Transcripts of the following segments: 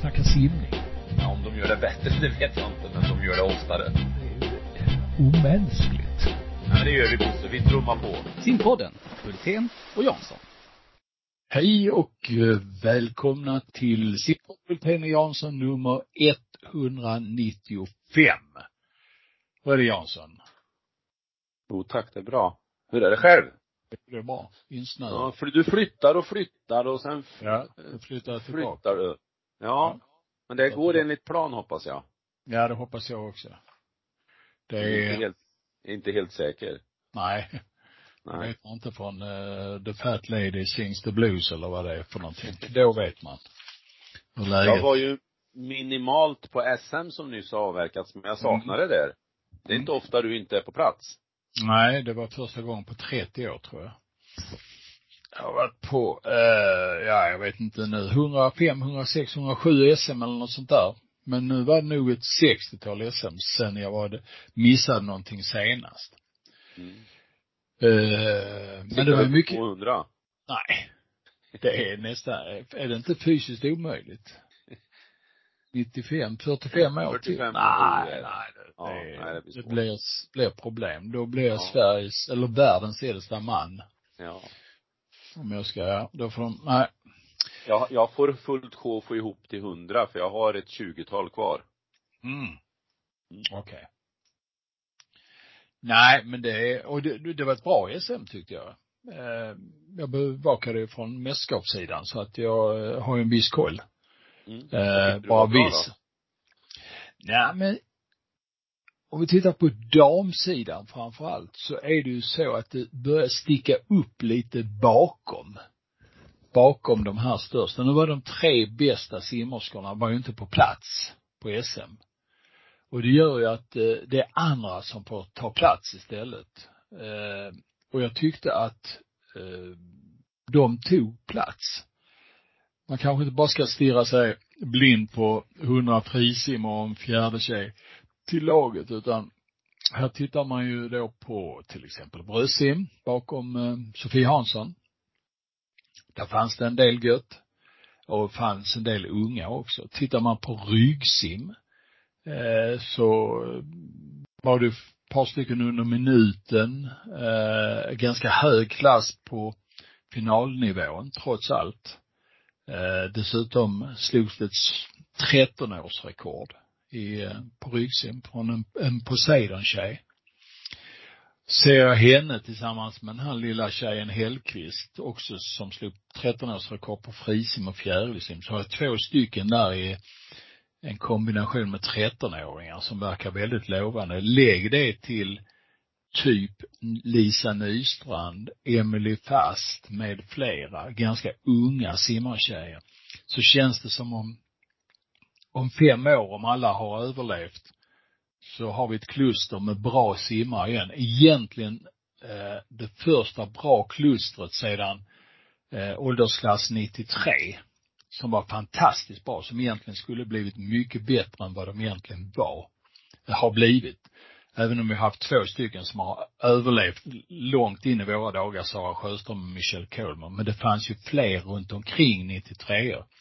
snacka simning. Ja, om de gör det bättre, det vet jag inte, men de gör det oftare. Det är omänskligt. Ja, men det gör vi Bosse, vi trummar på. Simpodden, Hultén och Jansson. Hej och eh, välkomna till Simon Jansson nummer 195. Vad är det Jansson? Jo tack, det är bra. Hur är det själv? Det är bra. Insnöad. Ja, för du flyttar och flyttar och sen Ja, flyttar tillbaka. flyttar du. Ja. Men det går enligt plan hoppas jag. Ja, det hoppas jag också. Det är inte helt, inte helt säker. nej, Nej. vet man inte från uh, The Fat Lady Sings the Blues eller vad det är för någonting. Då vet man. Jag var ju minimalt på SM som nyss har avverkats, men jag saknar det där. Det är inte ofta du inte är på plats. Nej, det var första gången på 30 år tror jag. Jag har varit på, eh, ja jag vet inte nu, 105, 106, 107 SM eller något sånt där. Men nu var det nog ett 60-tal SM sen jag var, missade någonting senast. Mm. Eh, men det var ju mycket, 200. nej. Det är nästan, är det inte fysiskt omöjligt? 95, 45 år till? 45 år, Nej, nej, det, Ja, det, nej, det blir det blir, blir problem. Då blir Ja. Sveriges, eller världens äldsta man. Ja. Om jag ska, då får de, nej. Jag, jag får fullt sjå att få ihop till 100 för jag har ett 20-tal kvar. Mm. Mm. Okej. Nej, men det och det, det var ett bra SM tyckte jag. Eh, jag bevakade ju från mästerskapssidan så att jag eh, har ju en viss koll. Mm. Eh, bara viss. Nej, men om vi tittar på damsidan framför allt så är det ju så att det börjar sticka upp lite bakom. Bakom de här största. Nu var de tre bästa simmerskorna var ju inte på plats på SM. Och det gör ju att eh, det är andra som får ta plats istället. Eh, och jag tyckte att eh, de tog plats. Man kanske inte bara ska stirra sig blind på hundra frisim och en fjärde tjej till laget utan här tittar man ju då på till exempel brödsim bakom eh, Sofie Hansson. Där fanns det en del gött. Och fanns en del unga också. Tittar man på ryggsim eh, så var det ett par stycken under minuten. Eh, ganska hög klass på finalnivån trots allt. Eh, dessutom slogs det ett 13-årsrekord i, eh, på ryggsim från en, en Poseidon-tjej. Ser jag henne tillsammans med den här lilla tjejen Hellqvist också som slog 13-årsrekord på frisim och fjärilsim så har jag två stycken där i en kombination med 13-åringar som verkar väldigt lovande. Lägg det till typ Lisa Nystrand, Emily Fast med flera ganska unga simmartjejer så känns det som om om fem år, om alla har överlevt, så har vi ett kluster med bra simmare igen. Egentligen eh, det första bra klustret sedan eh, åldersklass 93 som var fantastiskt bra, som egentligen skulle blivit mycket bättre än vad de egentligen var, eh, har blivit. Även om vi har haft två stycken som har överlevt långt in i våra dagar, Sara Sjöström och Michelle Coleman. Men det fanns ju fler runt omkring 93 Eh,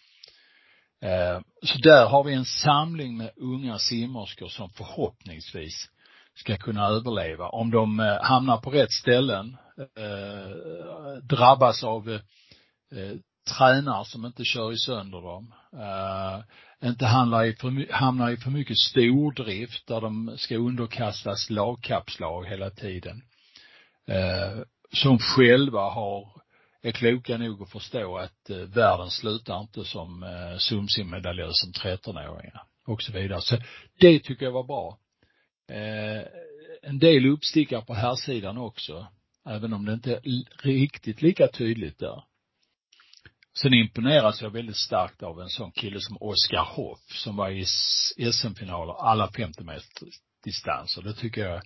Eh, så där har vi en samling med unga simmerskor som förhoppningsvis ska kunna överleva. Om de eh, hamnar på rätt ställen, eh, drabbas av tränare som inte kör i sönder dem, inte i för, hamnar i för mycket stordrift där de ska underkastas lagkappslag hela tiden. Som själva har är kloka nog att förstå att eh, världen slutar inte som eh, sumsimmedaljör som 13-åringar och så vidare. Så det tycker jag var bra. Eh, en del uppstickar på här sidan också, även om det inte är riktigt lika tydligt där. Sen imponeras jag väldigt starkt av en sån kille som Oskar Hoff som var i SM-finaler alla 50 meters distanser. Det tycker jag,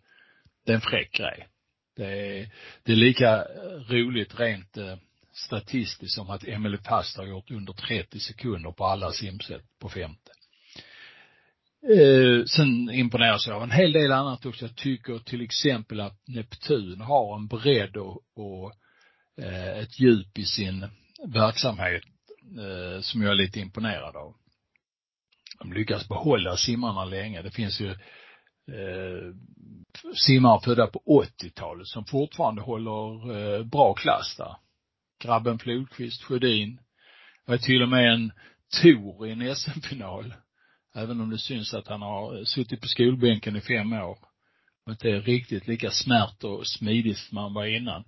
det är en fräck grej. Det är, det är lika roligt rent eh, statistiskt som att Emily Fast har gjort under 30 sekunder på alla simsätt på femte. Eh, sen imponeras jag av en hel del annat också. Jag tycker till exempel att Neptun har en bredd och, och eh, ett djup i sin verksamhet eh, som jag är lite imponerad av. de lyckas behålla simmarna länge. Det finns ju eh, simmare födda på 80-talet som fortfarande håller eh, bra klass där. Grabben Flodqvist, Sjödin. Det var till och med en Tor i en SM-final. Även om det syns att han har suttit på skolbänken i fem år. Och inte är riktigt lika smärt och smidigt som han var innan.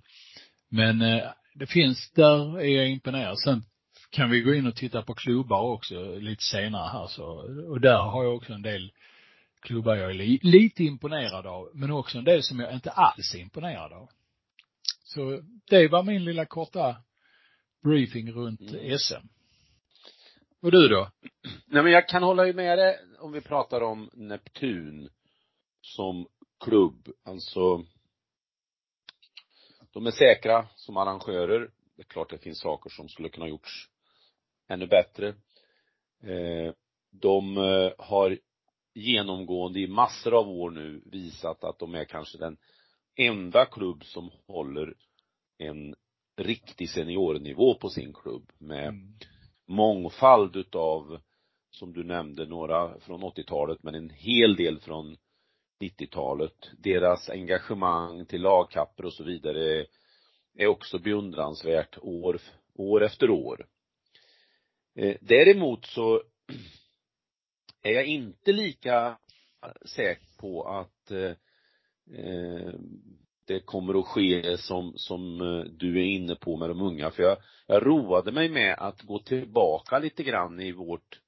Men eh, det finns, där är jag imponerad. Sen kan vi gå in och titta på klubbar också lite senare här så, och där har jag också en del klubbar jag är li, lite imponerad av, men också en del som jag inte alls är imponerad av. Så det var min lilla korta briefing runt mm. SM. Och du då? Nej men jag kan hålla med dig om vi pratar om Neptun som klubb. Alltså de är säkra som arrangörer. Det är klart det finns saker som skulle kunna gjorts ännu bättre. Eh, de eh, har genomgående i massor av år nu visat att de är kanske den enda klubb som håller en riktig seniornivå på sin klubb med mm. mångfald utav, som du nämnde, några från 80-talet men en hel del från 90-talet. Deras engagemang till lagkapper och så vidare är också beundransvärt år, år efter år. Eh, däremot så är jag inte lika säker på att eh, eh, det kommer att ske som, som eh, du är inne på med de unga. För jag, jag roade mig med att gå tillbaka lite grann i vårt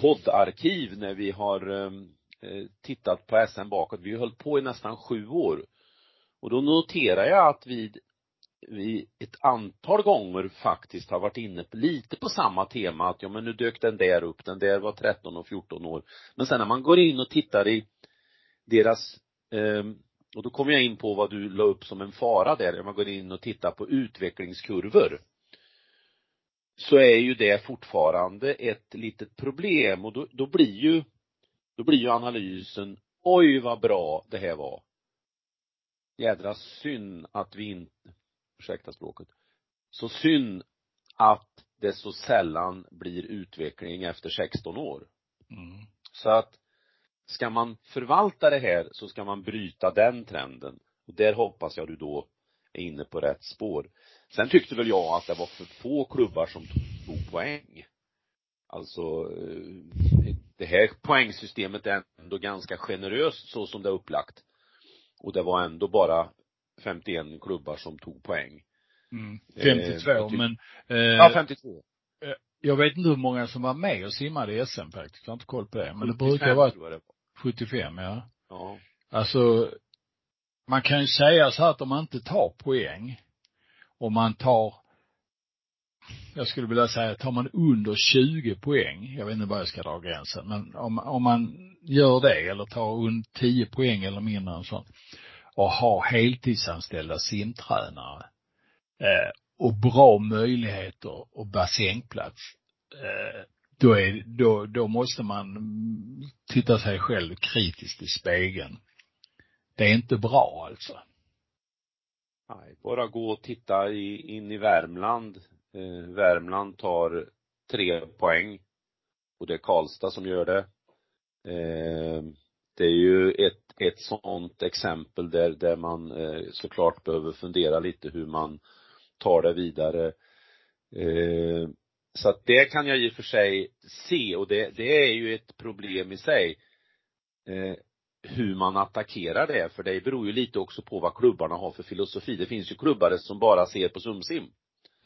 poddarkiv när vi har eh, eh, tittat på SM bakåt. Vi har hållit på i nästan sju år. Och då noterar jag att vi, vi ett antal gånger faktiskt har varit inne på, lite på samma tema att ja men nu dök den där upp, den där var 13 och 14 år. Men sen när man går in och tittar i deras, eh, och då kommer jag in på vad du la upp som en fara där, när man går in och tittar på utvecklingskurvor. Så är ju det fortfarande ett litet problem och då, då blir ju, då blir ju analysen, oj vad bra det här var. Jädra synd att vi inte ursäkta språket, så synd att det så sällan blir utveckling efter 16 år. Mm. Så att ska man förvalta det här så ska man bryta den trenden. Och där hoppas jag du då är inne på rätt spår. Sen tyckte väl jag att det var för få klubbar som tog poäng. Alltså, eh, det här poängsystemet är ändå ganska generöst så som det är upplagt. Och det var ändå bara 51 klubbar som tog poäng. Mm. 52 eh, men eh, Ja, 52. Eh, jag vet inte hur många som var med och simmade i SM faktiskt. Jag har inte koll på det. Men det brukar vara det. 75, ja. Ja. Alltså, man kan ju säga så här att om man inte tar poäng, om man tar jag skulle vilja säga, tar man under 20 poäng, jag vet inte var jag ska dra gränsen, men om, om man gör det eller tar under 10 poäng eller mindre än sånt, och ha heltidsanställda simtränare eh, och bra möjligheter och bassängplats, eh, då är, då, då måste man titta sig själv kritiskt i spegeln. Det är inte bra alltså. Nej, bara gå och titta i, in i Värmland. Eh, Värmland tar tre poäng. Och det är Karlstad som gör det. Eh, det är ju ett ett sådant exempel där, där man eh, såklart behöver fundera lite hur man tar det vidare. Eh, så att det kan jag i och för sig se och det, det är ju ett problem i sig. Eh, hur man attackerar det, för det beror ju lite också på vad klubbarna har för filosofi. Det finns ju klubbare som bara ser på sumsim.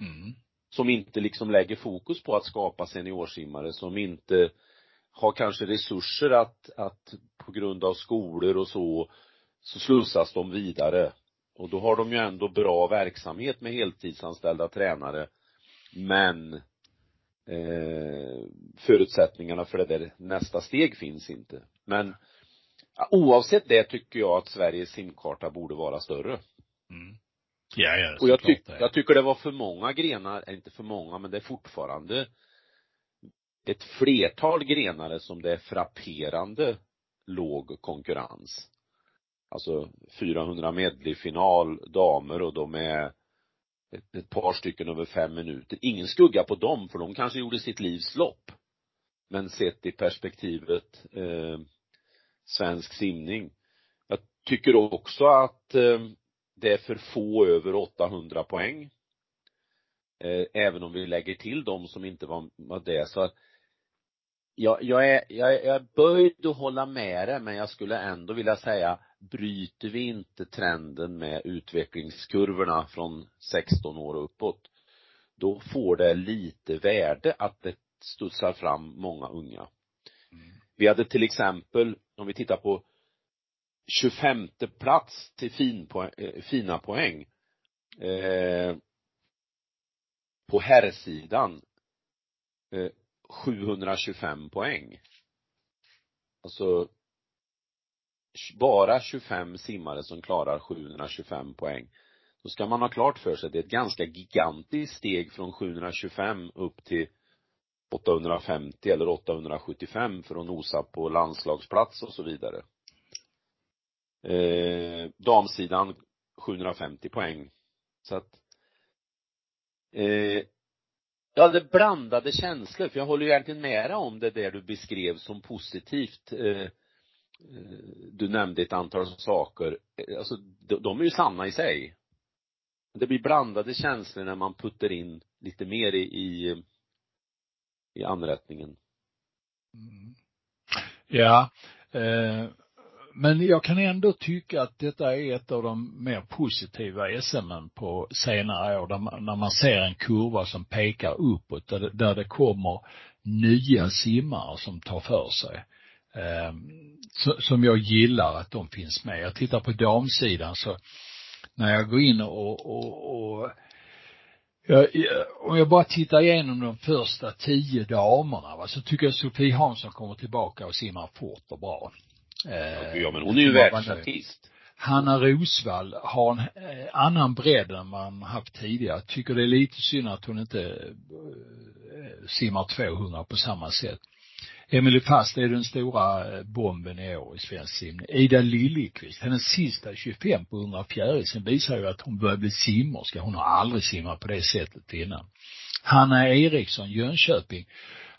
Mm. Som inte liksom lägger fokus på att skapa seniorsimmare, som inte har kanske resurser att, att på grund av skolor och så, så slussas de vidare. Och då har de ju ändå bra verksamhet med heltidsanställda tränare. Men eh, förutsättningarna för det där nästa steg finns inte. Men oavsett det tycker jag att Sveriges simkarta borde vara större. Mm. Ja, ja, Och jag, tyck, jag tycker det var för många grenar, inte för många, men det är fortfarande ett flertal grenare som det är frapperande låg konkurrens. Alltså 400 medley-final damer och de är ett, ett par stycken över fem minuter. Ingen skugga på dem för de kanske gjorde sitt livs lopp. men sett i perspektivet eh, svensk simning. Jag tycker också att eh, det är för få över 800 poäng. Eh, även om vi lägger till de som inte var, var det så att jag, jag, är, jag, jag är böjd att hålla med det men jag skulle ändå vilja säga bryter vi inte trenden med utvecklingskurvorna från 16 år och uppåt då får det lite värde att det studsar fram många unga. Mm. Vi hade till exempel, om vi tittar på 25 plats till finpoäng, eh, fina poäng eh, på herrsidan eh, 725 poäng. Alltså bara 25 simmare som klarar 725 poäng. Då ska man ha klart för sig att det är ett ganska gigantiskt steg från 725 upp till 850 eller 875 för att nosa på landslagsplats och så vidare. Eh, damsidan 750 poäng. Så att eh, Ja, det blandade känslor, för jag håller ju egentligen med dig om det där du beskrev som positivt. Eh, Eh, du nämnde ett antal saker, eh, alltså de är ju sanna i sig. Det blir blandade känslor när man puttar in lite mer i, i, i anrättningen. Mm. Ja, eh, men jag kan ändå tycka att detta är ett av de mer positiva SMen på senare år, där man, när man ser en kurva som pekar uppåt, där det, där det kommer nya simmare som tar för sig. Eh, som jag gillar att de finns med. Jag tittar på damsidan så när jag går in och, och, och jag, om jag bara tittar igenom de första tio damerna va, så tycker jag Sofie Hansson kommer tillbaka och simmar fort och bra. Eh, ja, men hon är ju världsartist. Hanna Rosvall har en eh, annan bredd än man haft tidigare. Tycker det är lite synd att hon inte eh, simmar 200 på samma sätt. Emily Fast är den stora eh, bomben i år i svensk simning. Ida Liljekvist, hennes sista 25 på 100 fjärilsen visar ju att hon börjar bli simmerska. Hon har aldrig simmat på det sättet innan. Hanna Eriksson, Jönköping,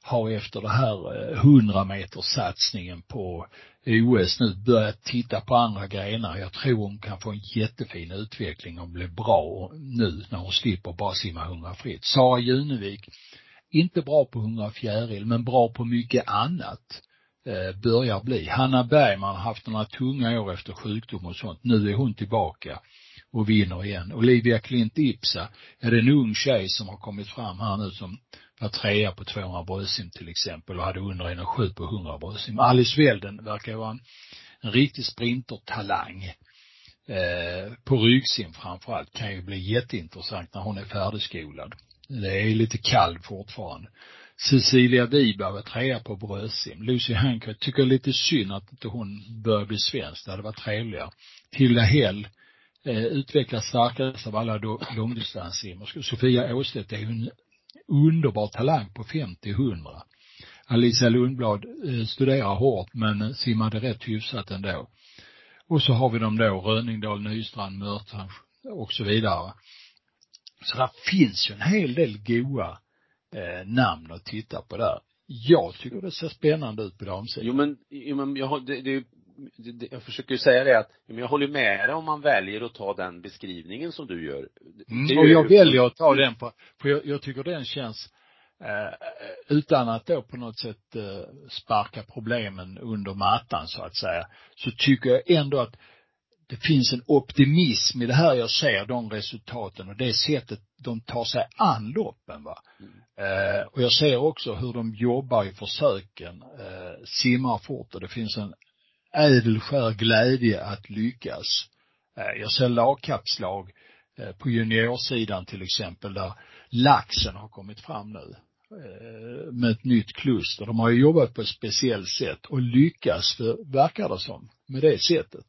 har efter det här eh, 100 meters satsningen på OS nu börjat titta på andra grenar. Jag tror hon kan få en jättefin utveckling och bli bra nu när hon slipper bara simma 100 fritt. Sara Junevik, inte bra på 100 fjäril, men bra på mycket annat eh, börjar bli. Hanna Bergman har haft några tunga år efter sjukdom och sånt. Nu är hon tillbaka och vinner igen. Olivia Klint Ipsa är det en ung tjej som har kommit fram här nu som var trea på 200 bröstsim till exempel och hade under 1,7 på 100 bröstsim. Alice Welden verkar vara en, en riktig sprintertalang. Eh, på ryggsim framförallt kan ju bli jätteintressant när hon är färdigskolad. Det är lite kall fortfarande. Cecilia Wiberg var trea på brödsim. Lucy Hancock tycker lite synd att inte hon börjar bli svensk. Det hade varit trevligare. Hilda Hell eh, utvecklas starkast av alla långdistanssimmerskor. Sofia Åstedt är ju en underbar talang på 50-100. Alicia Lundblad eh, studerar hårt men simmade rätt hyfsat ändå. Och så har vi de då, Röningdal, Nystrand, Mörtrange och så vidare. Så där finns ju en hel del goa eh, namn att titta på där. Jag tycker det ser spännande ut på damsidan. Jo men, jo men jag har, det, det, det, jag försöker ju säga det att, men jag håller med dig om man väljer att ta den beskrivningen som du gör. Mm, och jag väljer att ta den på, för jag, jag tycker den känns eh, utan att då på något sätt eh, sparka problemen under mattan så att säga, så tycker jag ändå att det finns en optimism i det här jag ser, de resultaten och det sättet de tar sig an loppen va. Mm. Eh, och jag ser också hur de jobbar i försöken, eh, simmar fort och det finns en ädelskär glädje att lyckas. Eh, jag ser lagkapslag eh, på juniorsidan till exempel där laxen har kommit fram nu eh, med ett nytt kluster. De har ju jobbat på ett speciellt sätt och lyckas, verkar det som, med det sättet.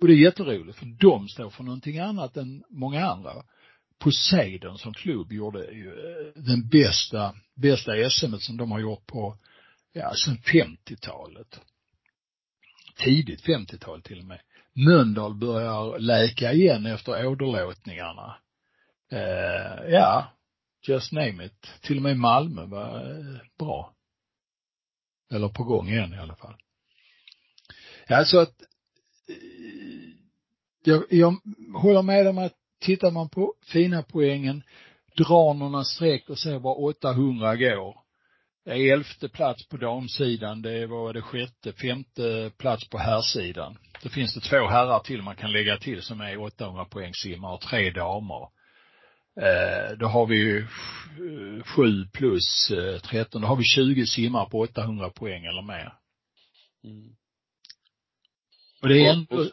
Och det är jätteroligt för de står för någonting annat än många andra. Poseidon som klubb gjorde ju eh, den bästa, bästa SM som de har gjort på, ja, sen 50-talet tidigt 50-tal till och med. Mölndal börjar läka igen efter åderlåtningarna. Eh, ja, just name it. Till och med Malmö var eh, bra. Eller på gång igen i alla fall. Ja, så att jag, jag håller med om att tittar man på fina poängen, drar några streck och ser var 800 går. Elfte plats på damsidan, det var det sjätte, femte plats på herrsidan. Då finns det två herrar till man kan lägga till som är 800 poäng simmar och tre damer. Eh, då har vi ju sju plus eh, 13, då har vi 20 simmar på 800 poäng eller mer. Mm. Och det är ändå,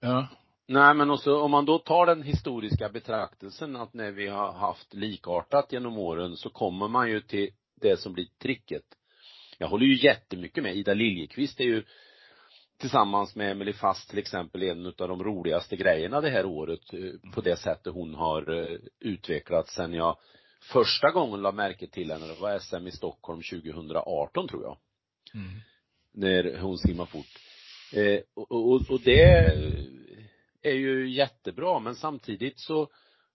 ja. Nej men också om man då tar den historiska betraktelsen att när vi har haft likartat genom åren så kommer man ju till det som blir tricket. Jag håller ju jättemycket med. Ida Liljekvist är ju tillsammans med Emelie Fast till exempel en av de roligaste grejerna det här året eh, på det sättet hon har eh, utvecklats sen jag första gången la märke till henne, det var SM i Stockholm 2018 tror jag. Mm. När hon simmar fort. Eh, och, och, och det är ju jättebra men samtidigt så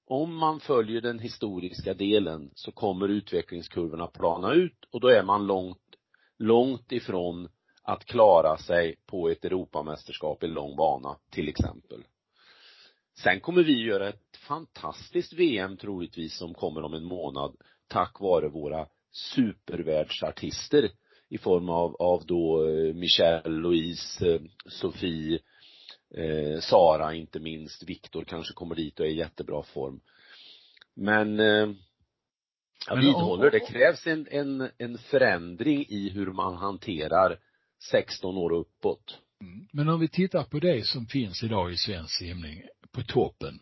om man följer den historiska delen så kommer utvecklingskurvorna plana ut och då är man långt, långt ifrån att klara sig på ett Europamästerskap i lång bana, till exempel. Sen kommer vi göra ett fantastiskt VM troligtvis som kommer om en månad tack vare våra supervärldsartister i form av, av då eh, Michelle, Louise, eh, Sofie, eh, Sara inte minst, Viktor kanske kommer dit och är i jättebra form. Men eh, jag vidhåller, det krävs en, en, en förändring i hur man hanterar 16 år och uppåt. Mm. Men om vi tittar på det som finns idag i svensk simning på toppen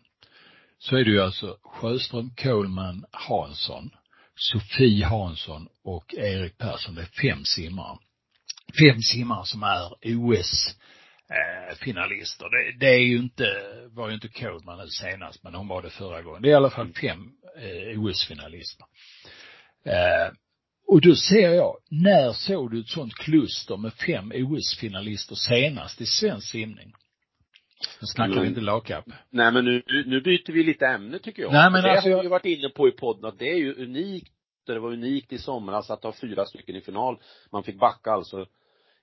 så är det ju alltså Sjöström, Kohlman, Hansson, Sofie Hansson och Erik Persson. Det är fem simmare. Fem simmare som är OS eh, finalister. Det, det, är ju inte, var ju inte Kohlman nu senast, men hon var det förra gången. Det är i alla fall fem eh, OS-finalister. Eh, och då ser jag, när såg du ett sånt kluster med fem OS-finalister senast i svensk simning? Nu snackar mm. vi inte lagkapp. Nej men nu, nu byter vi lite ämne tycker jag. Nej men det alltså har vi ju varit inne på i podden att det är ju unikt, det var unikt i somras att ha fyra stycken i final. Man fick backa alltså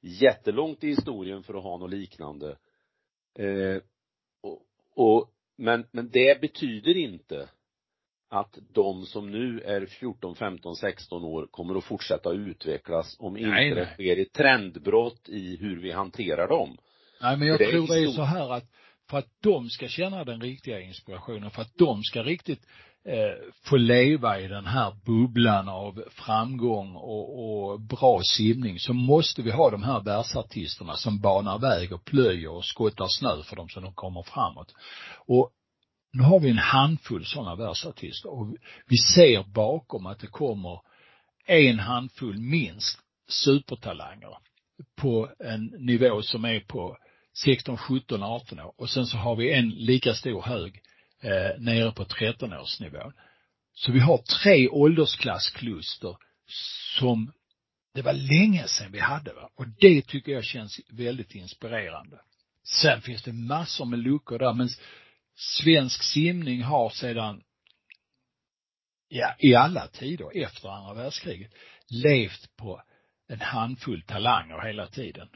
jättelångt i historien för att ha något liknande. Eh, och, och, men, men det betyder inte att de som nu är 14, 15, 16 år kommer att fortsätta utvecklas om nej, inte det sker ett trendbrott i hur vi hanterar dem. Nej men jag det tror det är så här att för att de ska känna den riktiga inspirationen, för att de ska riktigt Eh, få leva i den här bubblan av framgång och, och bra simning så måste vi ha de här världsartisterna som banar väg och plöjer och skottar snö för dem så de kommer framåt. Och nu har vi en handfull sådana världsartister och vi ser bakom att det kommer en handfull minst supertalanger på en nivå som är på 16, 17, 18 år och sen så har vi en lika stor hög eh, nere på 13-årsnivån. Så vi har tre åldersklasskluster som det var länge sedan vi hade va? och det tycker jag känns väldigt inspirerande. Sen finns det massor med luckor där men svensk simning har sedan, ja, i alla tider efter andra världskriget levt på en handfull talanger hela tiden.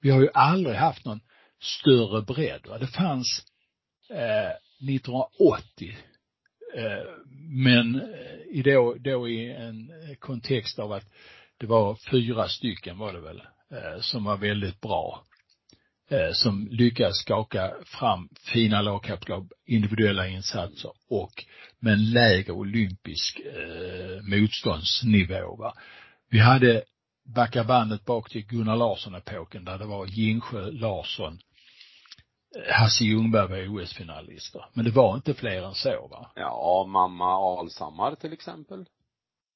Vi har ju aldrig haft någon större bredd. Va? Det fanns eh, 1980 eh, men eh, i då, då i en eh, kontext av att det var fyra stycken var det väl, som var väldigt bra som lyckades skaka fram fina lagkapitlar, individuella insatser och med en lägre olympisk motståndsnivå. Va? Vi hade backa bandet bak till Gunnar Larsson-epoken där det var Gingsjö, Larsson, Hasse Ljungberg var OS-finalister. Men det var inte fler än så va? Ja, mamma Alsammar till exempel.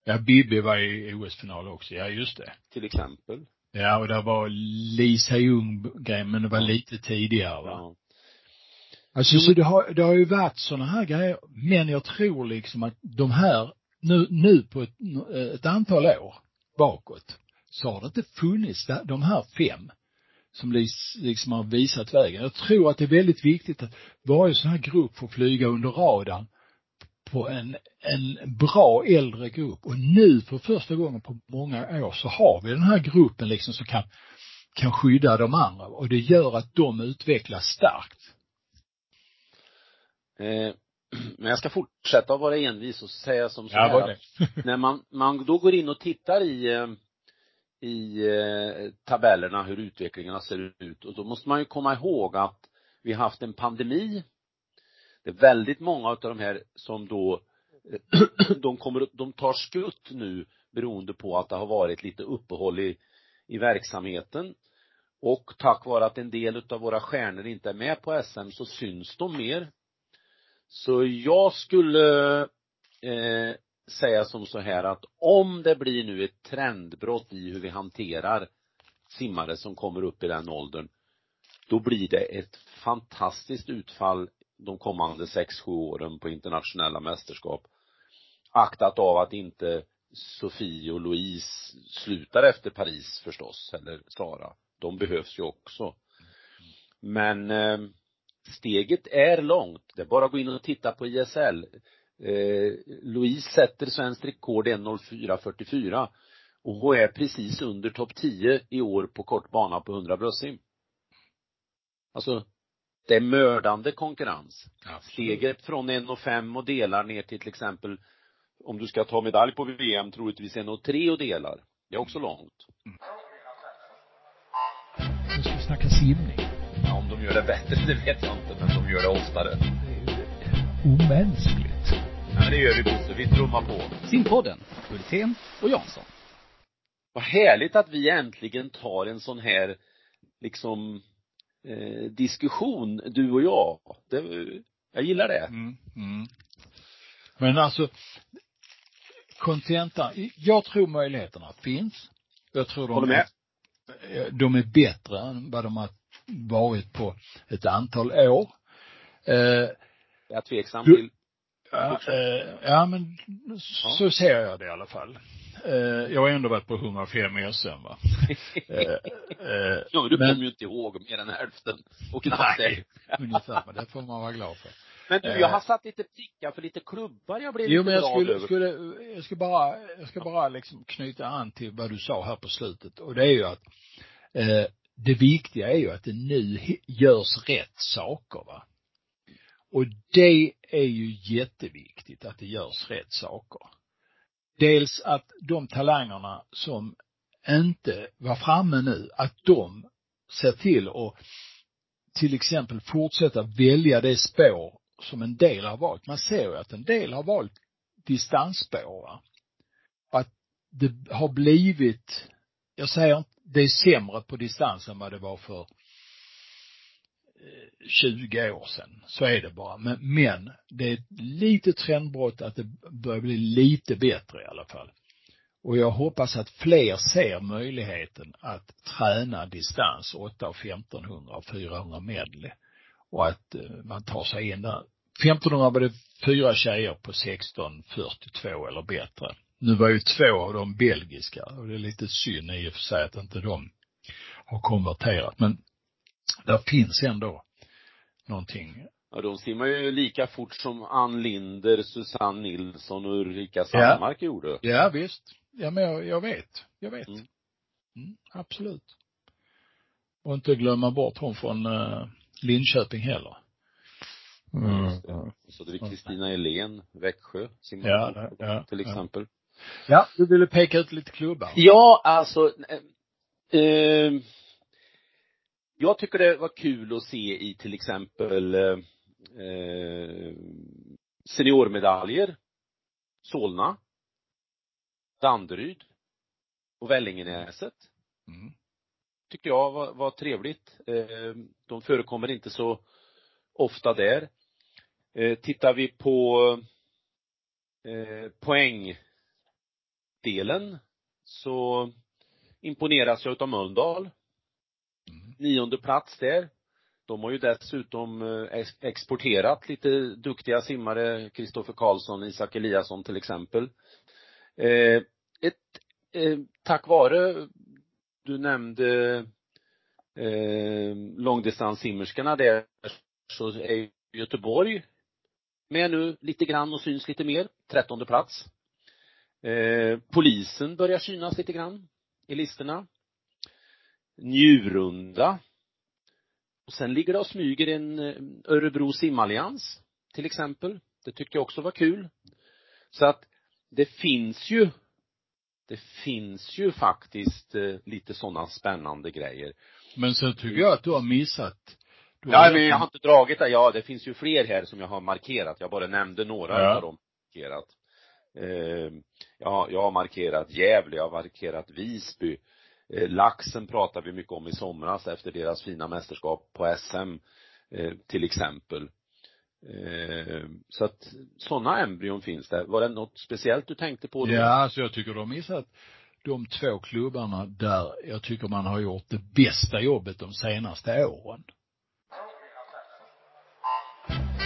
Ja, Bibi var i OS-final också, ja just det. Till exempel. Ja, och det var Lisa Ljung grej, men det var lite tidigare va? Ja. Alltså så det har, det har ju varit sådana här grejer, men jag tror liksom att de här, nu, nu på ett, ett antal år bakåt, så har det inte funnits de här fem som liksom har visat vägen. Jag tror att det är väldigt viktigt att varje sån här grupp får flyga under radarn på en, en bra äldre grupp och nu för första gången på många år så har vi den här gruppen liksom som kan, kan skydda de andra och det gör att de utvecklas starkt. Eh, men jag ska fortsätta att vara envis och säga som så Ja, här det. att när man, man då går in och tittar i, eh, i eh, tabellerna hur utvecklingarna ser ut och då måste man ju komma ihåg att vi har haft en pandemi. Det är väldigt många av de här som då, de kommer, de tar skutt nu beroende på att det har varit lite uppehåll i, i verksamheten. Och tack vare att en del av våra stjärnor inte är med på SM så syns de mer. Så jag skulle eh, säga som så här att om det blir nu ett trendbrott i hur vi hanterar simmare som kommer upp i den åldern, då blir det ett fantastiskt utfall de kommande sex, sju åren på internationella mästerskap. Aktat av att inte Sofie och Louise slutar efter Paris förstås, eller Sara. De behövs ju också. Men eh, steget är långt. Det är bara att gå in och titta på ISL. Eh, Louise sätter svenskt rekord 1.04.44 och hon är precis under topp 10 i år på kort bana på 100 bröstsim. Alltså, det är mördande konkurrens. Steget från 1,5 och delar ner till till exempel om du ska ta medalj på VM troligtvis 1,3 och delar. Det är också långt. Nu ska vi snacka simning. Ja, om de gör det bättre, det vet jag inte, men de gör det oftare. Det är ju omänskligt. Ja, men det gör vi Bosse, vi trummar på. Simpodden, Hultén och Jansson. Vad härligt att vi äntligen tar en sån här, liksom, eh, diskussion, du och jag. Det, jag gillar det. Mm, mm. Men alltså, kontentan, jag tror möjligheterna fins. Jag tror de Håller med. Är, de är bättre än vad de har varit på ett antal år. Eh, Jag är tveksam till, ja, eh, ja, men så ser jag det i alla fall. Eh, jag har ändå varit på 105 SM va. Eh, eh, ja men du men- kommer ju inte ihåg mer än hälften. Och knappt Nej. det. ungefär, men det får man vara glad för. Men du, jag har satt lite prickar för lite klubbar jag blev Jo, lite men jag glad skulle, över. skulle, jag ska bara, jag ska bara liksom knyta an till vad du sa här på slutet. Och det är ju att, eh, det viktiga är ju att det nu görs rätt saker va. Och det är ju jätteviktigt att det görs rätt saker. Dels att de talangerna som inte var framme nu, att de ser till att till exempel fortsätta välja det spår som en del har valt. Man ser ju att en del har valt distansspår. Va? Att det har blivit, jag säger inte, det är sämre på distans än vad det var för 20 år sedan. Så är det bara. Men, men det är ett litet trendbrott att det börjar bli lite bättre i alla fall. Och jag hoppas att fler ser möjligheten att träna distans 8 och 1500 och 400 medley. Och att eh, man tar sig in där. 1500 var det fyra tjejer på 16.42 eller bättre. Nu var ju två av dem belgiska och det är lite synd i och för sig att inte de har konverterat. Men där finns ändå någonting. Ja, de simmar ju lika fort som Ann Linder, Susanne Nilsson och Ulrika Sandmark gjorde. Ja visst. Ja men jag, jag vet. Jag vet. Mm. Mm, absolut. Och inte glömma bort hon från uh, Linköping heller. Mm. Så det är Kristina Helén, Växjö, simmar Ja, ja, ja, till ja. exempel. Ja, du ville peka ut lite klubbar. Ja, alltså, eh, eh, jag tycker det var kul att se i till exempel eh, seniormedaljer, Solna, Danderyd och Vällingenäset. Mm. Tyckte jag var, var trevligt. Eh, de förekommer inte så ofta där. Eh, tittar vi på eh, poängdelen så imponeras jag utav Mölndal. Nionde plats där. De har ju dessutom eh, exporterat lite duktiga simmare, Kristoffer Karlsson, Isak Eliasson till exempel. Eh, ett, eh, tack vare, du nämnde eh, långdistanssimmerskorna där, så är Göteborg med nu lite grann och syns lite mer, trettonde plats. Eh, polisen börjar synas lite grann i listorna. Njurunda. Och sen ligger det och smyger en eh, Örebro simallians, till exempel. Det tyckte jag också var kul. Så att det finns ju det finns ju faktiskt eh, lite sådana spännande grejer. Men sen tycker jag att du har missat du Ja, men jag har inte dragit det. Ja, det finns ju fler här som jag har markerat. Jag bara nämnde några ja. av dem markerat. Eh, ja, jag har markerat Gävle, jag har markerat Visby. Eh, laxen pratar vi mycket om i somras efter deras fina mästerskap på SM, eh, till exempel. Eh, så att sådana embryon finns det. Var det något speciellt du tänkte på då? Ja, alltså jag tycker de missat de två klubbarna där jag tycker man har gjort det bästa jobbet de senaste åren.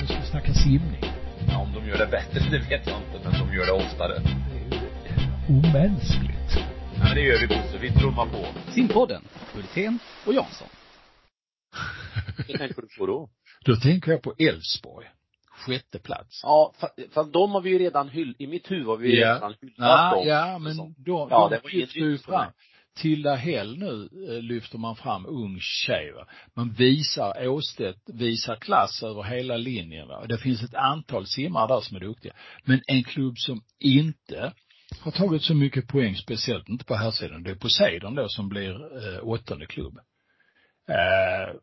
Nu ska vi snacka simning. Ja, om de gör det bättre, det vet jag inte, men de gör det oftare. Det är ju omänskligt. Ja, men det gör vi Bosse, vi trummar på. Simpodden, Hultén och Jansson. Vad tänker du på då? Då tänker jag på Elfsborg. Sjätte plats. Ja, fast de har vi ju redan hyllt, i mitt huvud har vi ja. redan hyllat ja, dem. Ja, men de, ja, de lyfter ju fram. Tilda Hell nu eh, lyfter man fram ung tjej va. Man visar Åstedt, visar klass över hela linjen va. Det finns ett antal simmare där som är duktiga. Men en klubb som inte har tagit så mycket poäng, speciellt inte på här sidan, det är Poseidon då som blir eh, åttonde klubb. Eh,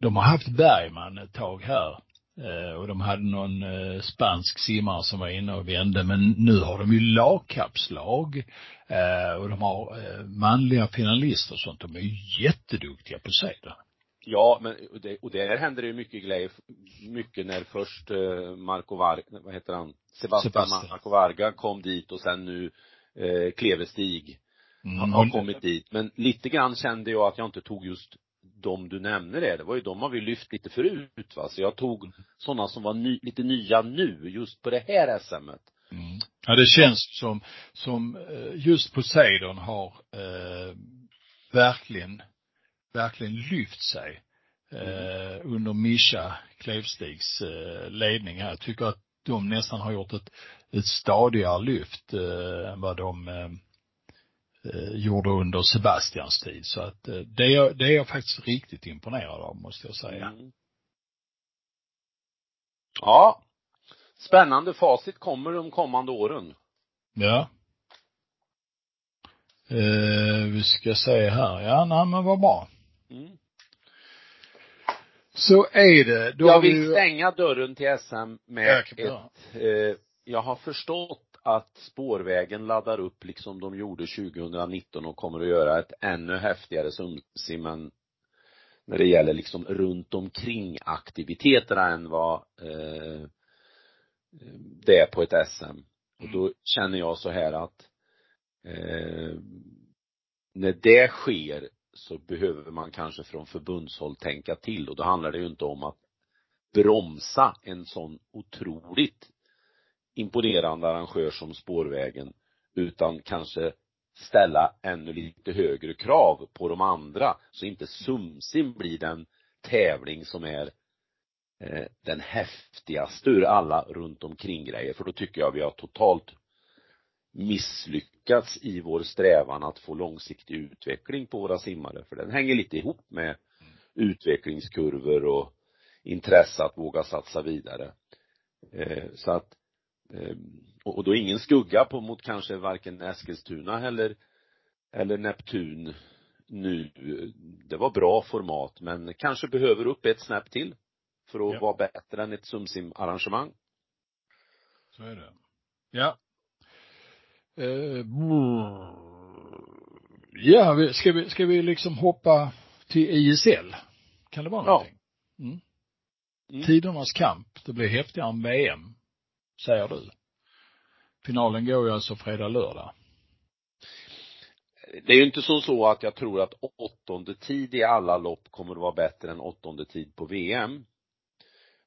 de har haft Bergman ett tag här. Eh, och de hade någon eh, spansk simmare som var inne och vände, men nu har de ju lagkapslag. Eh, och de har eh, manliga finalister och sånt. De är ju jätteduktiga på Ja, men och, det, och där händer det ju mycket grejer, mycket när först eh, Marco Var, vad heter han, Sebastian, Sebastian. Marco Varga kom dit och sen nu eh, Klevestig mm. har kommit dit. Men lite grann kände jag att jag inte tog just de du nämner det, det var ju de har vi lyft lite förut va, så jag tog sådana som var ny, lite nya nu, just på det här SMet. Mm. Ja, det känns som, som eh, just Poseidon har eh, verkligen, verkligen lyft sig eh, mm. under Mischa Klevstigs eh, ledning här. Jag tycker att de nästan har gjort ett, ett stadigare lyft eh, än vad de eh, eh, gjorde under Sebastians tid. Så att eh, det, är, det är jag faktiskt riktigt imponerad av, måste jag säga. Mm. Ja. Spännande facit kommer de kommande åren. Ja. Eh, vi ska se här. Ja, nej men vad bra. Mm. Så är det. Då jag vill vi... stänga dörren till SM med ett, eh, jag har förstått att spårvägen laddar upp liksom de gjorde 2019 och kommer att göra ett ännu häftigare Sundsim när det gäller liksom runt omkring aktiviteterna än vad eh, det är på ett SM. Och då känner jag så här att eh, när det sker så behöver man kanske från förbundshåll tänka till. Och då handlar det ju inte om att bromsa en sån otroligt imponerande arrangör som spårvägen utan kanske ställa ännu lite högre krav på de andra så inte Sumsim blir den tävling som är eh, den häftigaste ur alla runt omkring grejer. För då tycker jag vi har totalt misslyckats i vår strävan att få långsiktig utveckling på våra simmare för den hänger lite ihop med utvecklingskurvor och intresse att våga satsa vidare eh, så att Ehm, och då ingen skugga på mot kanske varken Eskilstuna eller eller Neptun nu. Det var bra format men kanske behöver upp ett snäpp till för att ja. vara bättre än ett Sumsim-arrangemang. Så är det. Ja. Eh, ja, ska vi, ska vi liksom hoppa till ISL? Kan det vara någonting? Ja. Mm. Mm. Tidernas kamp, det blir häftigare än VM säger du? Finalen går ju alltså fredag, lördag. Det är ju inte som så att jag tror att åttonde tid i alla lopp kommer att vara bättre än åttonde tid på VM.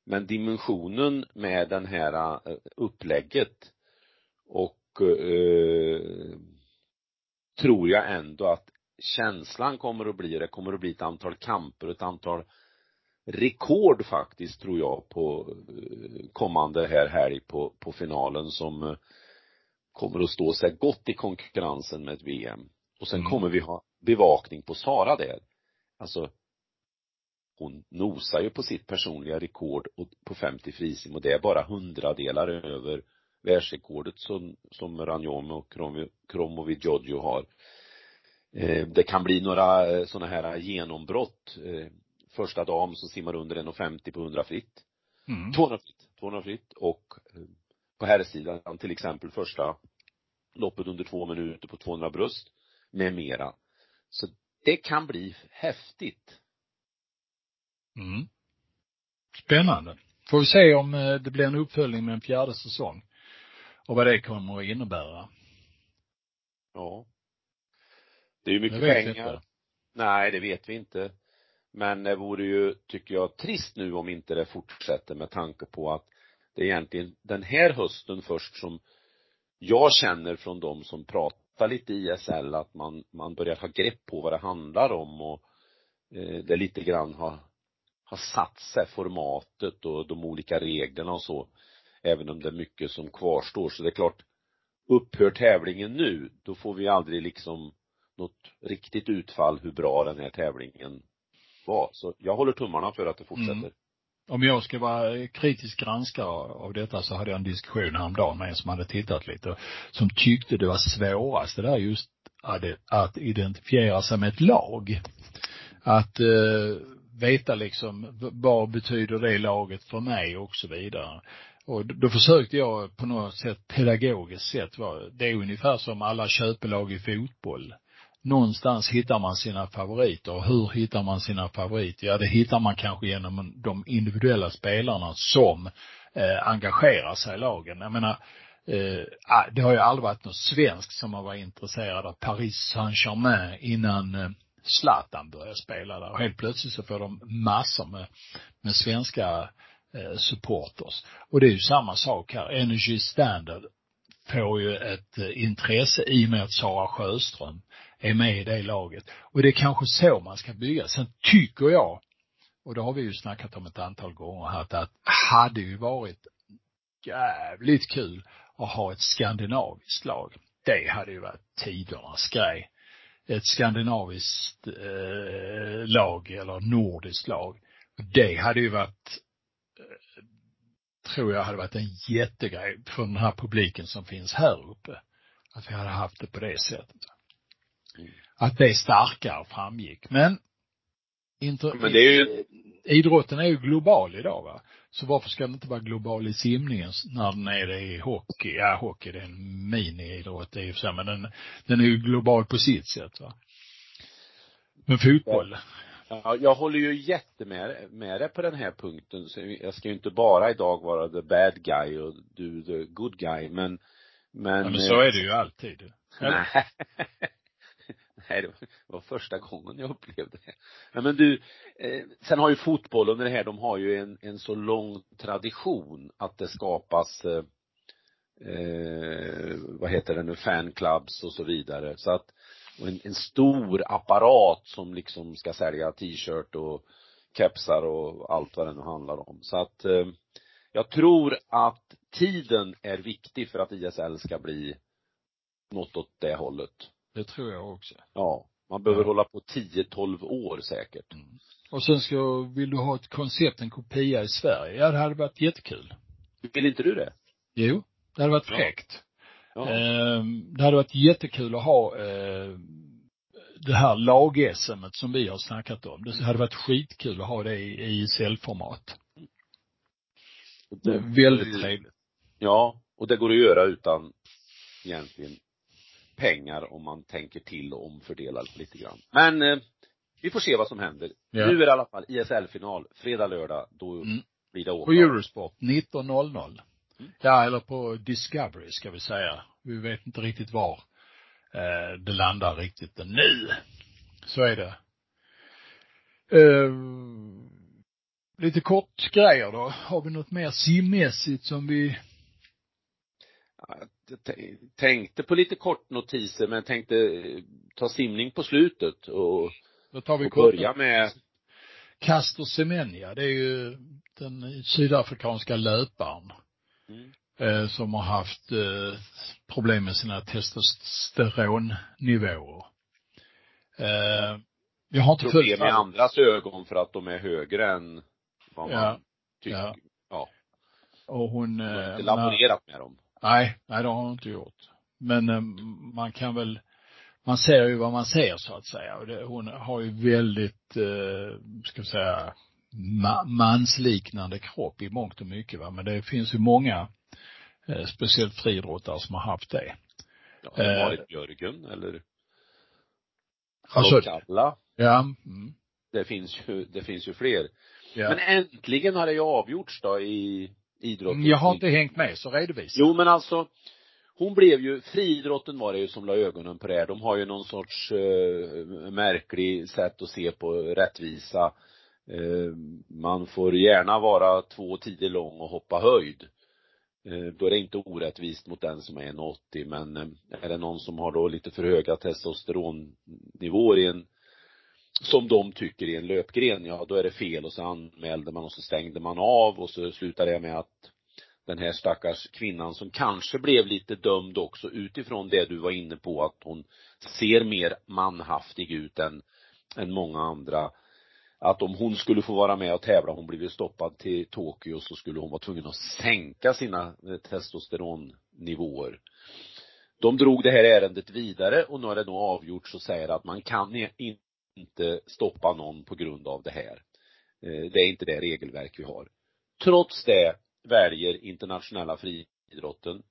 Men dimensionen med den här eh, upplägget och eh, tror jag ändå att känslan kommer att bli, det kommer att bli ett antal kamper, ett antal rekord faktiskt tror jag på eh, kommande här helg på, på finalen som eh, kommer att stå sig gott i konkurrensen med ett VM. Och sen Mm. kommer vi ha bevakning på Sara där. Alltså hon nosar ju på sitt personliga rekord på 50 frisim och det är bara hundradelar över världsrekordet som, som Ranjom och Kromo- Kromovi Giorgio har. Eh, det kan bli några eh, sådana här genombrott. Eh, första dam som simmar under 1,50 på 100 fritt. Mm. 200 fritt, 200 fritt och på herrsidan till exempel första loppet under två minuter på 200 bröst med mera. Så det kan bli häftigt. Mm. Spännande. Får vi se om det blir en uppföljning med en fjärde säsong. Och vad det kommer att innebära. Ja. Det är ju mycket pengar. inte. Nej, det vet vi inte. Men det vore ju, tycker jag, trist nu om inte det fortsätter med tanke på att det är egentligen den här hösten först som jag känner från de som pratar lite ISL att man, man börjar ha grepp på vad det handlar om och eh, det lite grann har, har satt sig formatet och de olika reglerna och så. Även om det är mycket som kvarstår. Så det är klart, upphör tävlingen nu, då får vi aldrig liksom något riktigt utfall hur bra den här tävlingen var. Så jag håller tummarna för att det fortsätter. Mm. Om jag ska vara kritisk granskare av detta så hade jag en diskussion häromdagen med en som hade tittat lite och som tyckte det var svårast det där just att, identifiera sig med ett lag. Att eh, veta liksom vad betyder det laget för mig och så vidare. Och då försökte jag på något sätt pedagogiskt sätt vara, det är ungefär som alla köpelag i fotboll någonstans hittar man sina favoriter. Och hur hittar man sina favoriter? Ja, det hittar man kanske genom de individuella spelarna som eh, engagerar sig i lagen. Jag menar, eh, ah, det har ju aldrig varit någon svensk som har varit intresserad av Paris Saint-Germain innan eh, Zlatan började spela där. Och helt plötsligt så får de massor med, med svenska eh, Eh, supporters. Och det är ju samma sak här. Energy Standard får ju ett eh, intresse i och med att Sara Sjöström är med i det laget. Och det är kanske så man ska bygga. Sen tycker jag, och det har vi ju snackat om ett antal gånger här, att hade ju varit jävligt kul att ha ett skandinaviskt lag. Det hade ju varit tidernas grej. Ett skandinaviskt eh, lag eller nordiskt lag. Det hade ju varit tror jag hade varit en jättegrej för den här publiken som finns här uppe. Att vi hade haft det på det sättet. Mm. Att det starkare framgick. Men, inte, Men det är ju- idrotten är ju global idag va. Så varför ska den inte vara global i simningen när den är det i hockey? Ja, hockey det är en miniidrott i och för sig, men den, den är ju global på sitt sätt va. Men fotboll, Ja, jag håller ju jättemed med dig på den här punkten. Så jag ska ju inte bara idag vara the bad guy och du the good guy, men men, ja, men så är det ju alltid. Nej. Nej, det var- det var första gången jag upplevde det. Nej, men du, eh, sen har ju fotbollen det här, de har ju en, en så lång tradition att det skapas eh, eh, vad heter det nu, fanclubs och så vidare. Så att, och en, en stor apparat som liksom ska sälja t-shirt och kepsar och allt vad det nu handlar om. Så att eh, jag tror att tiden är viktig för att ISL ska bli något åt det hållet. Det tror jag också. Ja. Man behöver Ja. hålla på 10-12 år säkert. Och sen ska, vill du ha ett koncept, en kopia i Sverige? Ja, det hade varit jättekul. Vill inte du det? Jo, det hade varit fräckt. Ja. Ehm, det hade varit jättekul att ha eh, det här lag-SM som vi har snackat om. Det hade varit skitkul att ha det i, ISL-format. Det är väldigt trevligt. Ja, och det går att göra utan egentligen pengar om man tänker till och omfördelar lite grann. Men eh, vi får se vad som händer. Ja. Nu är det i alla fall ISL-final, fredag, lördag, då Mm. blir det På åka. Eurosport 19.00. Mm. Ja, eller på Discovery ska vi säga. Vi vet inte riktigt var eh, det landar riktigt nu. Så är det. Eh, lite kort grejer då. Har vi något mer simmässigt som vi tänkte på lite kortnotiser men tänkte eh, ta simning på slutet och, Då tar vi och kort. börja med Castor Semenya, det är ju den sydafrikanska löparen. Mm. Eh, som har haft eh, problem med sina testosteronnivåer. Eh, jag har inte Problem i andras ögon för att de är högre än vad man ja, tycker. Ja. ja. Och hon. Hon har inte laborerat med dem. Nej, nej det har hon inte gjort. Men man kan väl, man ser ju vad man ser så att säga. Och det, hon har ju väldigt, eh, ska vi säga, ma mansliknande kropp i mångt och mycket va. Men det finns ju många, eh, speciellt friidrottare som har haft det. Ja, Marit eh, Björgen eller alltså, Kalla. Ja. Mm. Det finns ju, det finns ju fler. Ja. Men äntligen har det ju avgjorts då i idrotten. Jag har inte hängt med, så redovisa. Jo men alltså, hon blev ju, friidrotten var det ju som la ögonen på det här. De har ju någon sorts uh, märklig sätt att se på rättvisa. Eh, man får gärna vara två tider lång och hoppa höjd. Eh, då är det inte orättvist mot den som är 1,80 men eh, är det någon som har då lite för höga testosteronnivåer i en som de tycker i en löpgren, ja då är det fel och så anmälde man och så stängde man av och så slutade det med att den här stackars kvinnan som kanske blev lite dömd också utifrån det du var inne på att hon ser mer manhaftig ut än, än många andra. Att om hon skulle få vara med och tävla, hon blev ju stoppad till Tokyo så skulle hon vara tvungen att sänka sina eh, testosteronnivåer. De drog det här ärendet vidare och nu har det nog avgjorts och säger att man kan inte stoppa någon på grund av det här. Eh, det är inte det regelverk vi har. Trots det väljer internationella friidrotten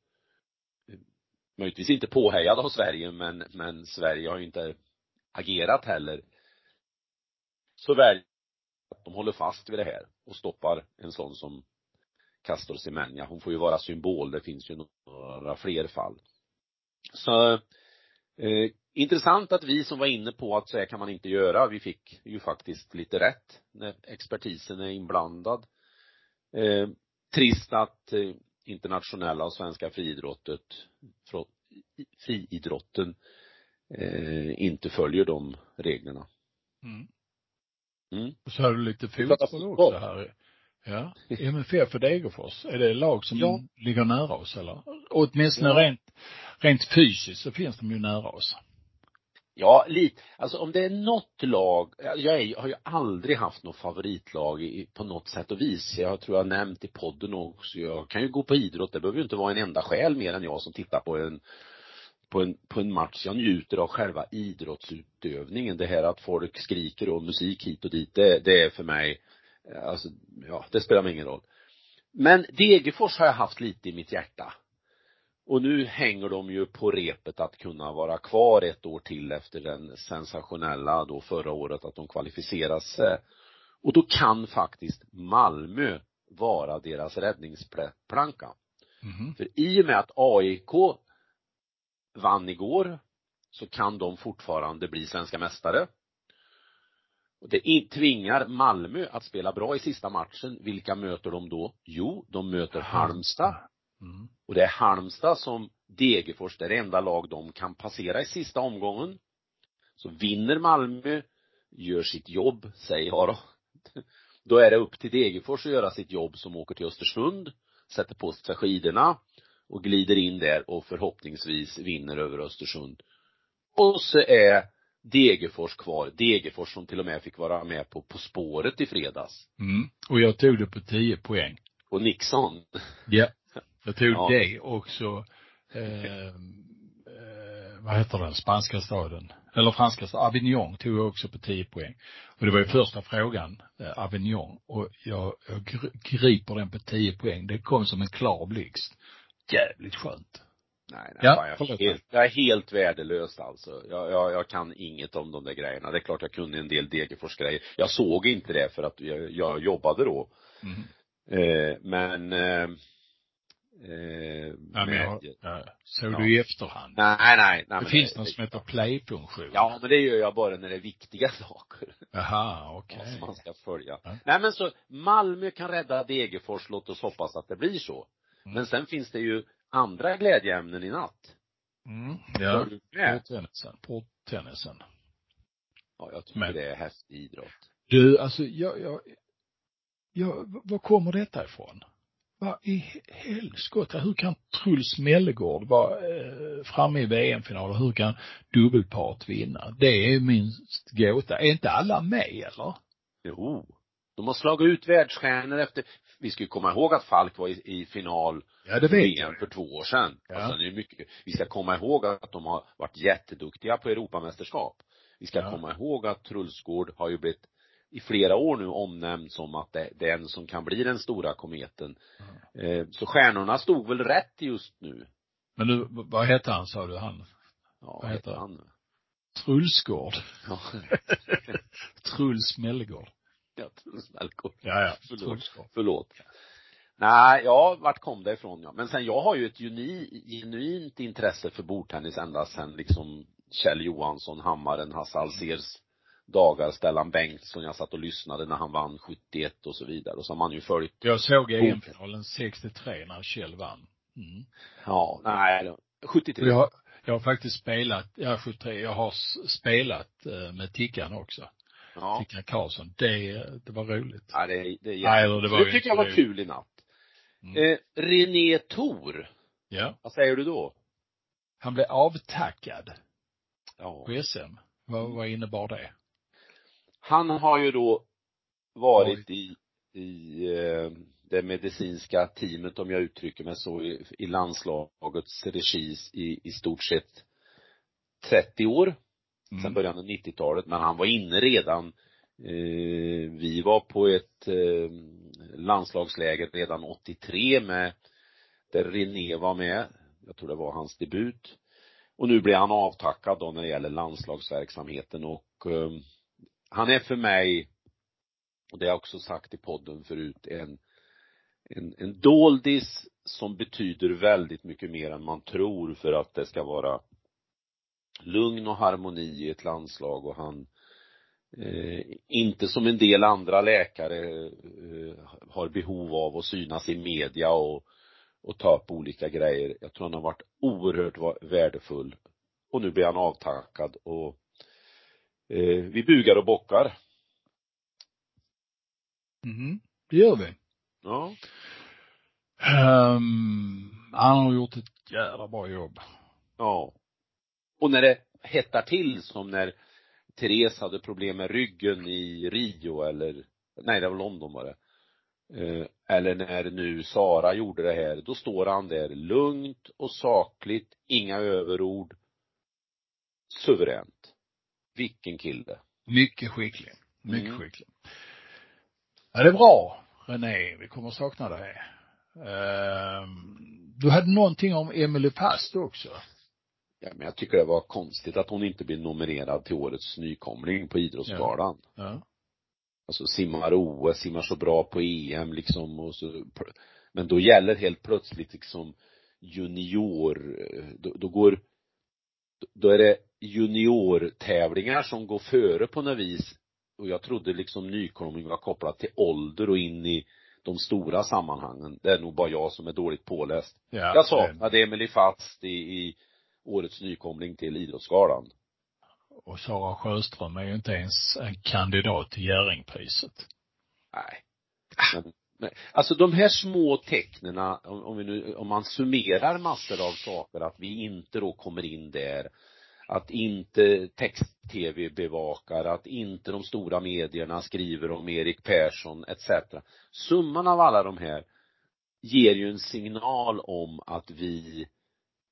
möjligtvis inte påhejad av Sverige men, men Sverige har ju inte agerat heller så väljer att de håller fast vid det här och stoppar en sån som Castor Semenya. Hon får ju vara symbol, det finns ju några fler fall. Så eh, intressant att vi som var inne på att så här kan man inte göra, vi fick ju faktiskt lite rätt när expertisen är inblandad. Eh, trist att eh, internationella och svenska friidrottet, friidrotten eh, inte följer de reglerna. Mm. Mm. Och så har du lite fotboll också här. Ja. MFF för Degerfors, är det lag som ja. ligger nära oss eller? Och åtminstone ja. rent, rent fysiskt så finns de ju nära oss. Ja, lite. Alltså om det är något lag, jag är, har ju aldrig haft något favoritlag i, på något sätt och vis. Jag tror jag har nämnt i podden också, jag kan ju gå på idrott, det behöver ju inte vara en enda själ mer än jag som tittar på en på en, på en match. Jag njuter av själva idrottsutövningen. Det här att folk skriker och musik hit och dit, det, det är för mig, alltså, ja, det spelar mig ingen roll. Men Degerfors har jag haft lite i mitt hjärta. Och nu hänger de ju på repet att kunna vara kvar ett år till efter den sensationella då förra året att de kvalificerar sig. Och då kan faktiskt Malmö vara deras räddningsplanka. Mm. För i och med att AIK vann igår så kan de fortfarande bli svenska mästare. Och det tvingar Malmö att spela bra i sista matchen. Vilka möter de då? Jo, de möter Halmstad Mm. Och det är Halmstad som Degerfors, det är det enda lag de kan passera i sista omgången. Så vinner Malmö, gör sitt jobb, säger jag då. Då är det upp till Degerfors att göra sitt jobb som åker till Östersund, sätter på sig skidorna och glider in där och förhoppningsvis vinner över Östersund. Och så är Degerfors kvar. Degerfors som till och med fick vara med på På spåret i fredags. Mm. Och jag tog det på 10 poäng. Och Nixon. Ja. Jag tog ja. det också, eh, eh, vad heter den, spanska staden, eller franska staden, Avignon tog jag också på 10 poäng. Och det var ju första frågan, eh, Avignon, och jag, jag griper den på 10 poäng. Det kom som en klar blixt. Jävligt skönt. Nej, nej, ja, jag, är helt, jag är helt värdelös alltså. Jag, jag, jag kan inget om de där grejerna. Det är klart jag kunde en del Degerfors grejer. Jag såg inte det för att jag, jag jobbade då. Mm. Eh, men eh, Eh, ja, men jag, ja, såg ja. du i efterhand? Nej, nej, nej. Det finns det, något som heter play-funktion. Ja, men det gör jag bara när det är viktiga saker. Jaha, okej. Okay. Som man ska följa. Ja. Nej men så, Malmö kan rädda Degerfors, låt oss hoppas att det blir så. Mm. Men sen finns det ju andra glädjeämnen i natt. Mm, ja. Porttennisen. Porttennisen. Ja, jag tycker men. det är häftig idrott. Du, alltså jag, jag, jag, var kommer detta ifrån? Vad i helskotta, hur kan Truls Mellegård vara eh, framme i VM-finalen? Hur kan dubbelpart vinna? Det är min gåta. Är inte alla med eller? Jo. De har slagit ut världsstjärnor efter, vi ska ju komma ihåg att Falk var i, i final Ja, det vet VM för två år sedan. Ja. Alltså, det är mycket, vi ska komma ihåg att de har varit jätteduktiga på Europamästerskap. Vi ska Ja. komma ihåg att Trulsgård har ju blivit i flera år nu omnämnd som att det, är den som kan bli den stora kometen. Eh, så stjärnorna stod väl rätt just nu. Men v- vad hette han sa du, han? Ja, Vad heter han? Trulsgård. Ja, Truls Mellegård. Ja Truls Melkor. Ja, ja. Förlåt. Förlåt. Nej, ja, vart kom det ifrån ja. Men sen jag har ju ett genuint intresse för bordtennis ända sen liksom Kjell Johansson, Hammaren, Hasse Alsérs dagar, Stellan Bengtsson, jag satt och lyssnade när han vann 71 och så vidare. Och så har man ju följt, Jag såg EM-finalen 63 när Kjell vann. Mm. ja, nej, då, 73. Och jag, jag har faktiskt spelat, ja 73, jag har spelat eh, med Tickan också. Ja. Tickan Karlsson. Det, det var roligt. ja, det, det är Nej, det var det ju tycker jag var kul i natt. Mm. Eh, René Thor, Ja. vad säger du då? Han blev avtackad Ja. på SM. Vad, vad innebar det? Han har ju då varit i, i eh, det medicinska teamet, om jag uttrycker mig så, i, i landslagets regi i, i stort sett 30 år, Mm. sen Mm. början av 90-talet, men han var inne redan eh, vi var på ett eh, landslagsläger redan 83 med, där René var med, jag tror det var hans debut. Och nu blir han avtackad då när det gäller landslagsverksamheten och eh, han är för mig, och det har jag också sagt i podden förut, en, en, en doldis som betyder väldigt mycket mer än man tror för att det ska vara lugn och harmoni i ett landslag och han eh, inte som en del andra läkare eh, har behov av att synas i media och, och ta upp olika grejer. Jag tror han har varit oerhört värdefull. Och nu blir han avtackad och eh, vi bugar och bockar. Mhm. Det gör vi. Ja. Um, han har gjort ett jävla bra jobb. Ja. Och när det hettar till som när Therese hade problem med ryggen i Rio eller, nej det var London var det. Eh, Eller när nu Sara gjorde det här, då står han där lugnt och sakligt, inga överord. Suveränt. Vilken kille. Mycket skicklig. Mycket Mm. skicklig. Ja, det är bra, René. Vi kommer sakna dig. Um, du hade någonting om Emily Fast också. Ja, men jag tycker det var konstigt att hon inte blev nominerad till årets nykomling på Idrottsgalan. Ja. Alltså simmar OS, simmar så bra på EM liksom och så men då gäller helt plötsligt liksom junior, då, då går då är det juniortävlingar som går före på något vis och jag trodde liksom nykomling var kopplat till ålder och in i de stora sammanhangen. Det är nog bara jag som är dåligt påläst. ja Jag saknade Emily Fast i, i årets nykomling till Idrottsgalan. Och Sara Sjöström är ju inte ens en kandidat till Jerringpriset. Nej. Men, men, alltså de här små tecknena, om, om vi nu, om man summerar massor av saker, att vi inte då kommer in där, att inte text-tv bevakar, att inte de stora medierna skriver om Erik Persson etc. Summan av alla de här ger ju en signal om att vi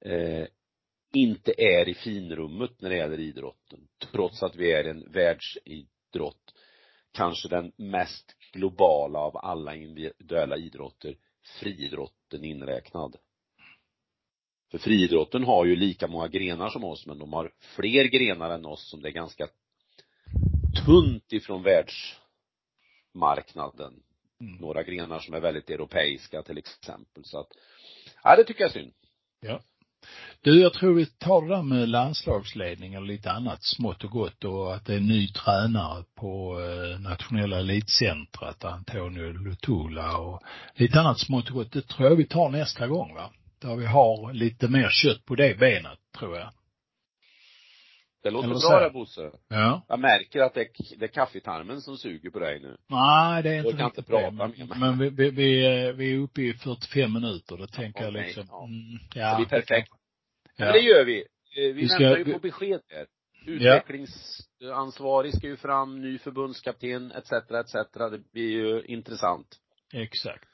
eh, inte är i finrummet när det gäller idrotten, trots att vi är en världsidrott kanske den mest globala av alla individuella idrotter, friidrotten inräknad. För friidrotten har ju lika många grenar som oss, men de har fler grenar än oss som det är ganska tunt ifrån världsmarknaden. Mm. Några grenar som är väldigt europeiska till exempel, så att, ja det tycker jag är synd. Ja. Du, jag tror vi tar det där med landslagsledning och lite annat smått och gott och att det är en ny tränare på eh, nationella elitcentret, Antonio Lutula och lite annat smått och gott. Det tror jag vi tar nästa gång va? Där vi har lite mer kött på det benet, tror jag. Det låter bra det Bosse. Ja. Jag märker att det, är- det är kaffetarmen som suger på dig nu. Nej, det är Jag inte kan riktigt inte prata det. med mig. Men vi, vi, vi, är- vi är uppe i 45 minuter. Då tänker jag Okej, liksom, ja. mm, Det ja. blir perfekt. kan- Ja. Men det gör vi. Eh, Vi, Vi ska- väntar ju på besked här. Utvecklingsansvarig ska ju fram, ny förbundskapten etc. etc. Det blir ju intressant. Exakt.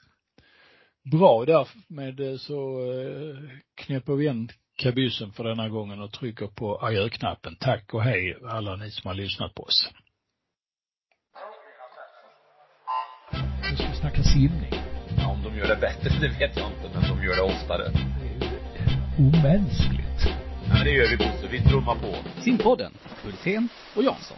Bra där med eh, så eh, knäpper vi igen kabysen för denna gången och trycker på adjöknappen. Tack och hej alla ni som har lyssnat på oss. Nu ska vi snacka simning. Ja, om de gör det bättre, det vet jag inte, men de gör det oftare. Det är omänskligt. Ja, men det gör vi Bosse, vi trummar på. Simpodden, Hultén och Jansson.